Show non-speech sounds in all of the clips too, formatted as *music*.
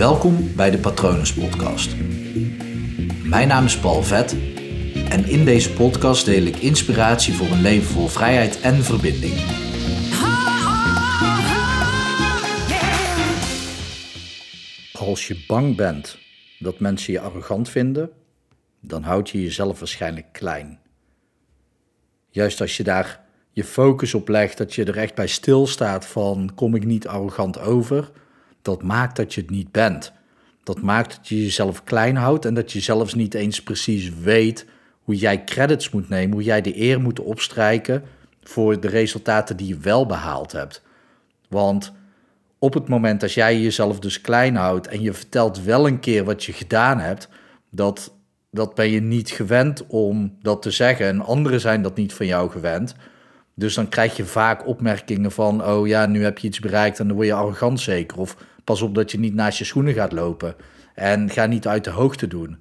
Welkom bij de Patronus Podcast. Mijn naam is Paul Vet en in deze podcast deel ik inspiratie voor een leven vol vrijheid en verbinding. Als je bang bent dat mensen je arrogant vinden, dan houd je jezelf waarschijnlijk klein. Juist als je daar je focus op legt, dat je er echt bij stilstaat van kom ik niet arrogant over, dat maakt dat je het niet bent. Dat maakt dat je jezelf klein houdt en dat je zelfs niet eens precies weet hoe jij credits moet nemen, hoe jij de eer moet opstrijken voor de resultaten die je wel behaald hebt. Want op het moment dat jij jezelf dus klein houdt en je vertelt wel een keer wat je gedaan hebt, dat, dat ben je niet gewend om dat te zeggen. En anderen zijn dat niet van jou gewend. Dus dan krijg je vaak opmerkingen van, oh ja, nu heb je iets bereikt en dan word je arrogant zeker. Of pas op dat je niet naast je schoenen gaat lopen. En ga niet uit de hoogte doen.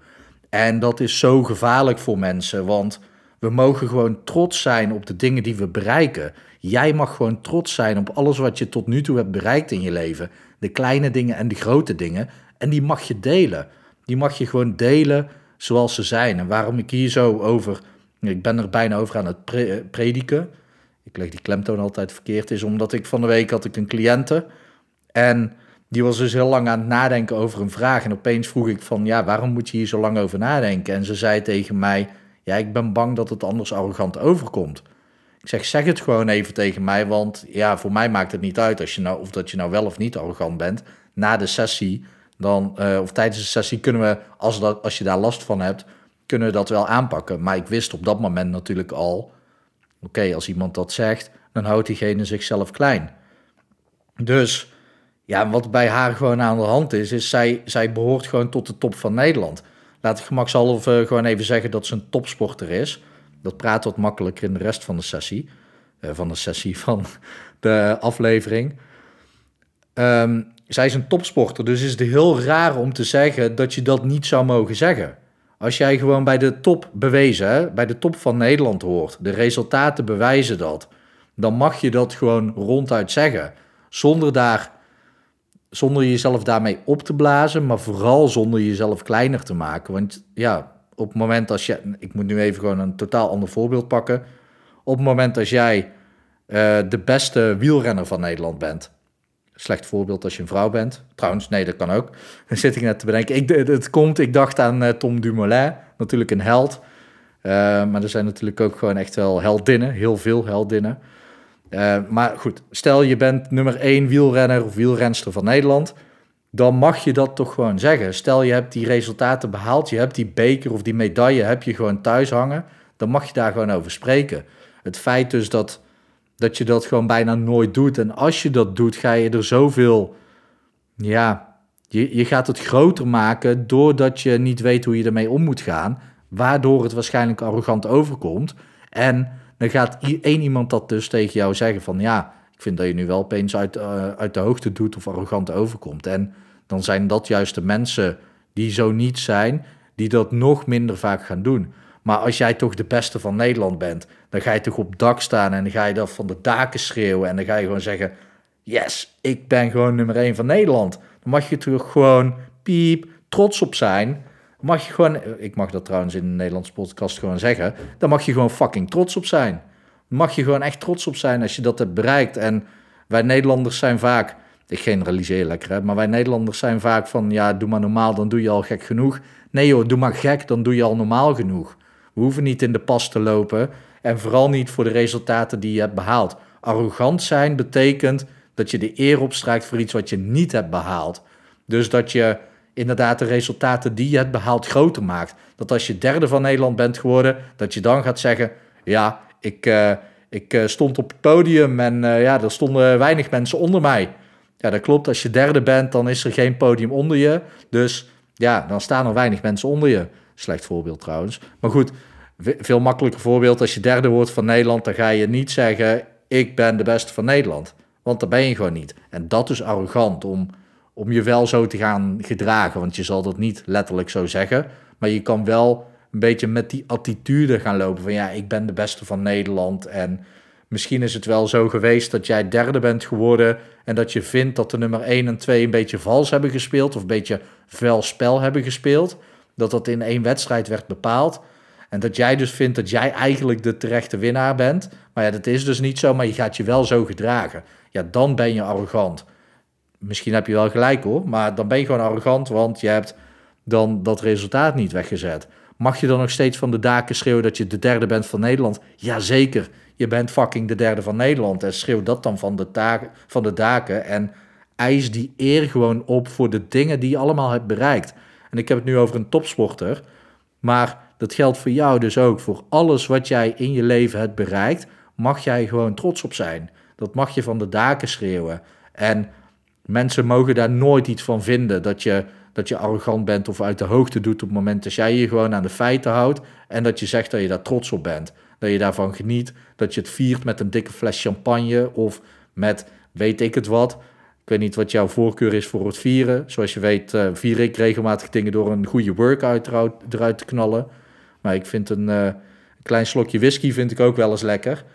En dat is zo gevaarlijk voor mensen, want we mogen gewoon trots zijn op de dingen die we bereiken. Jij mag gewoon trots zijn op alles wat je tot nu toe hebt bereikt in je leven. De kleine dingen en de grote dingen. En die mag je delen. Die mag je gewoon delen zoals ze zijn. En waarom ik hier zo over, ik ben er bijna over aan het prediken. Ik leg die klemtoon altijd verkeerd, is omdat ik van de week had ik een cliënte. En die was dus heel lang aan het nadenken over een vraag. En opeens vroeg ik van, ja, waarom moet je hier zo lang over nadenken? En ze zei tegen mij, ja, ik ben bang dat het anders arrogant overkomt. Ik zeg, zeg het gewoon even tegen mij, want ja, voor mij maakt het niet uit als je nou, of dat je nou wel of niet arrogant bent. Na de sessie, dan, uh, of tijdens de sessie kunnen we, als, dat, als je daar last van hebt, kunnen we dat wel aanpakken. Maar ik wist op dat moment natuurlijk al, oké, als iemand dat zegt, dan houdt diegene zichzelf klein. Dus ja, wat bij haar gewoon aan de hand is, is zij, zij behoort gewoon tot de top van Nederland. Laat ik gemakshalve gewoon even zeggen dat ze een topsporter is. Dat praat wat makkelijker in de rest van de sessie. Uh, van de sessie *laughs* van de aflevering. Um, zij is een topsporter, dus is het heel raar om te zeggen dat je dat niet zou mogen zeggen. Als jij gewoon bij de top bewezen, bij de top van Nederland hoort, de resultaten bewijzen dat, dan mag je dat gewoon ronduit zeggen. Zonder daar zonder jezelf daarmee op te blazen, maar vooral zonder jezelf kleiner te maken. Want ja, op het moment als je, ik moet nu even gewoon een totaal ander voorbeeld pakken. Op het moment als jij uh, de beste wielrenner van Nederland bent, slecht voorbeeld als je een vrouw bent. Trouwens, nee, dat kan ook. Dan zit ik net te bedenken. Ik, het komt, ik dacht aan uh, Tom Dumoulin, natuurlijk een held. Uh, maar er zijn natuurlijk ook gewoon echt wel heldinnen, heel veel heldinnen. Uh, maar goed, stel je bent nummer één wielrenner of wielrenster van Nederland, dan mag je dat toch gewoon zeggen. Stel je hebt die resultaten behaald, je hebt die beker of die medaille heb je gewoon thuis hangen, dan mag je daar gewoon over spreken. Het feit dus dat, dat je dat gewoon bijna nooit doet en als je dat doet, ga je er zoveel, ja, je, je gaat het groter maken doordat je niet weet hoe je ermee om moet gaan, waardoor het waarschijnlijk arrogant overkomt. En dan gaat één iemand dat dus tegen jou zeggen van ja, ik vind dat je nu wel opeens uit, uh, uit de hoogte doet of arrogant overkomt. En dan zijn dat juist de mensen die zo niet zijn, die dat nog minder vaak gaan doen. Maar als jij toch de beste van Nederland bent, dan ga je toch op dak staan en dan ga je dat van de daken schreeuwen en dan ga je gewoon zeggen: Yes, ik ben gewoon nummer één van Nederland. Dan mag je toch gewoon piep trots op zijn mag je gewoon, ik mag dat trouwens in de Nederlandse podcast gewoon zeggen, daar mag je gewoon fucking trots op zijn. Mag je gewoon echt trots op zijn als je dat hebt bereikt. En wij Nederlanders zijn vaak, ik generaliseer lekker, hè, maar wij Nederlanders zijn vaak van, ja, doe maar normaal, dan doe je al gek genoeg. Nee joh, doe maar gek, dan doe je al normaal genoeg. We hoeven niet in de pas te lopen en vooral niet voor de resultaten die je hebt behaald. Arrogant zijn betekent dat je de eer opstrijkt voor iets wat je niet hebt behaald. Dus dat je inderdaad de resultaten die je hebt behaald groter maakt. Dat als je derde van Nederland bent geworden, dat je dan gaat zeggen: Ja, ik, uh, ik uh, stond op het podium en uh, ja, er stonden weinig mensen onder mij. Ja, dat klopt. Als je derde bent, dan is er geen podium onder je. Dus ja, dan staan er weinig mensen onder je. Slecht voorbeeld trouwens. Maar goed, veel makkelijker voorbeeld. Als je derde wordt van Nederland, dan ga je niet zeggen: Ik ben de beste van Nederland. Want dat ben je gewoon niet. En dat is arrogant om om je wel zo te gaan gedragen. Want je zal dat niet letterlijk zo zeggen. Maar je kan wel een beetje met die attitude gaan lopen van ja, ik ben de beste van Nederland. En Misschien is het wel zo geweest dat jij derde bent geworden en dat je vindt dat de nummer 1 en 2 een beetje vals hebben gespeeld of een beetje vuil spel hebben gespeeld. Dat dat in één wedstrijd werd bepaald. En dat jij dus vindt dat jij eigenlijk de terechte winnaar bent. Maar ja, dat is dus niet zo, maar je gaat je wel zo gedragen. Ja, dan ben je arrogant. Misschien heb je wel gelijk hoor, maar dan ben je gewoon arrogant, want je hebt dan dat resultaat niet weggezet. Mag je dan nog steeds van de daken schreeuwen dat je de derde bent van Nederland? Jazeker, je bent fucking de derde van Nederland. En schreeuw dat dan van de, taken, van de daken en eis die eer gewoon op voor de dingen die je allemaal hebt bereikt. En ik heb het nu over een topsporter, maar dat geldt voor jou dus ook. Voor alles wat jij in je leven hebt bereikt, mag jij gewoon trots op zijn. Dat mag je van de daken schreeuwen. En mensen mogen daar nooit iets van vinden dat je, dat je arrogant bent of uit de hoogte doet op het moment dat jij je gewoon aan de feiten houdt en dat je zegt dat je daar trots op bent. Dat je daarvan geniet, dat je het viert met een dikke fles champagne of met weet ik het wat. Ik weet niet wat jouw voorkeur is voor het vieren. Zoals je weet uh, vier ik regelmatig dingen door een goede workout eruit te knallen. Maar ik vind een, uh, een klein slokje whisky vind ik ook wel eens lekker.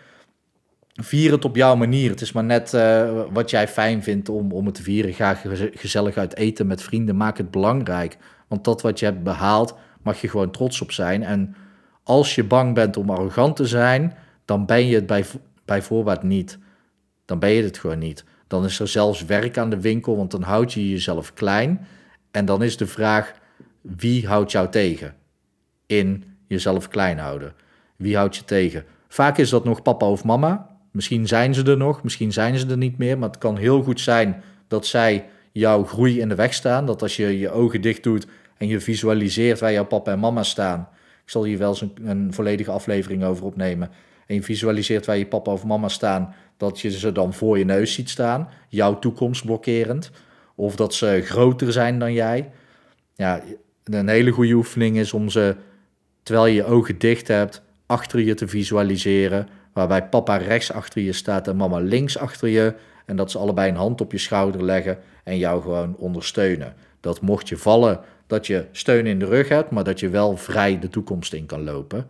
Vier het op jouw manier. Het is maar net uh, wat jij fijn vindt om, om het te vieren. Ga gezellig uit eten met vrienden. Maak het belangrijk. Want dat wat je hebt behaald, mag je gewoon trots op zijn. En als je bang bent om arrogant te zijn, dan ben je het bij, bij voorbaat niet. Dan ben je het gewoon niet. Dan is er zelfs werk aan de winkel, want dan houd je jezelf klein. En dan is de vraag, wie houdt jou tegen in jezelf klein houden? Wie houdt je tegen? Vaak is dat nog papa of mama. Misschien zijn ze er nog, misschien zijn ze er niet meer. Maar het kan heel goed zijn dat zij jouw groei in de weg staan. Dat als je je ogen dicht doet en je visualiseert waar jouw papa en mama staan. Ik zal hier wel eens een, een volledige aflevering over opnemen. En je visualiseert waar je papa of mama staan. Dat je ze dan voor je neus ziet staan. Jouw toekomst blokkerend. Of dat ze groter zijn dan jij. Ja, een hele goede oefening is om ze, terwijl je je ogen dicht hebt, achter je te visualiseren. Waarbij papa rechts achter je staat en mama links achter je. En dat ze allebei een hand op je schouder leggen en jou gewoon ondersteunen. Dat mocht je vallen, dat je steun in de rug hebt, maar dat je wel vrij de toekomst in kan lopen.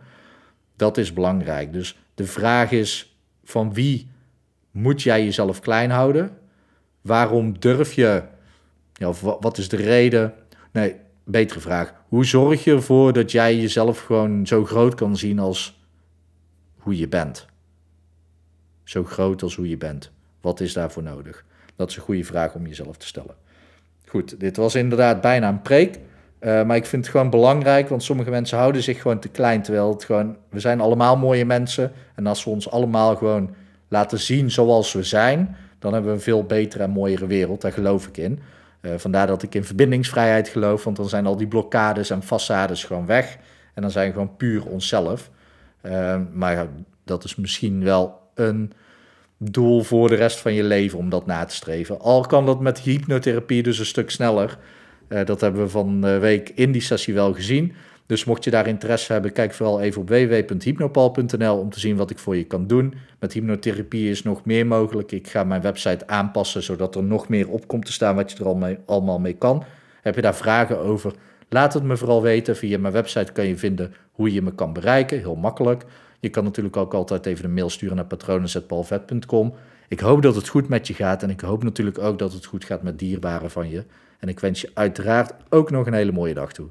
Dat is belangrijk. Dus de vraag is: van wie moet jij jezelf klein houden? Waarom durf je? Ja, of wat is de reden? Nee, betere vraag. Hoe zorg je ervoor dat jij jezelf gewoon zo groot kan zien als hoe je bent? Zo groot als hoe je bent. Wat is daarvoor nodig? Dat is een goede vraag om jezelf te stellen. Goed, dit was inderdaad bijna een preek. Uh, maar ik vind het gewoon belangrijk, want sommige mensen houden zich gewoon te klein. Terwijl het gewoon, we zijn allemaal mooie mensen. En als we ons allemaal gewoon laten zien zoals we zijn, dan hebben we een veel betere en mooiere wereld. Daar geloof ik in. Uh, vandaar dat ik in verbindingsvrijheid geloof, want dan zijn al die blokkades en façades gewoon weg. En dan zijn we gewoon puur onszelf. Uh, maar dat is misschien wel een doel voor de rest van je leven om dat na te streven. Al kan dat met hypnotherapie dus een stuk sneller. Uh, dat hebben we van de week in die sessie wel gezien. Dus mocht je daar interesse hebben, kijk vooral even op www.hypnopal.nl om te zien wat ik voor je kan doen. Met hypnotherapie is nog meer mogelijk. Ik ga mijn website aanpassen zodat er nog meer op komt te staan wat je er al mee, allemaal mee kan. Heb je daar vragen over? Laat het me vooral weten. Via mijn website kan je vinden hoe je me kan bereiken. Heel makkelijk. Je kan natuurlijk ook altijd even een mail sturen naar patronen.paulvet.com. Ik hoop dat het goed met je gaat en ik hoop natuurlijk ook dat het goed gaat met dierbaren van je. En ik wens je uiteraard ook nog een hele mooie dag toe.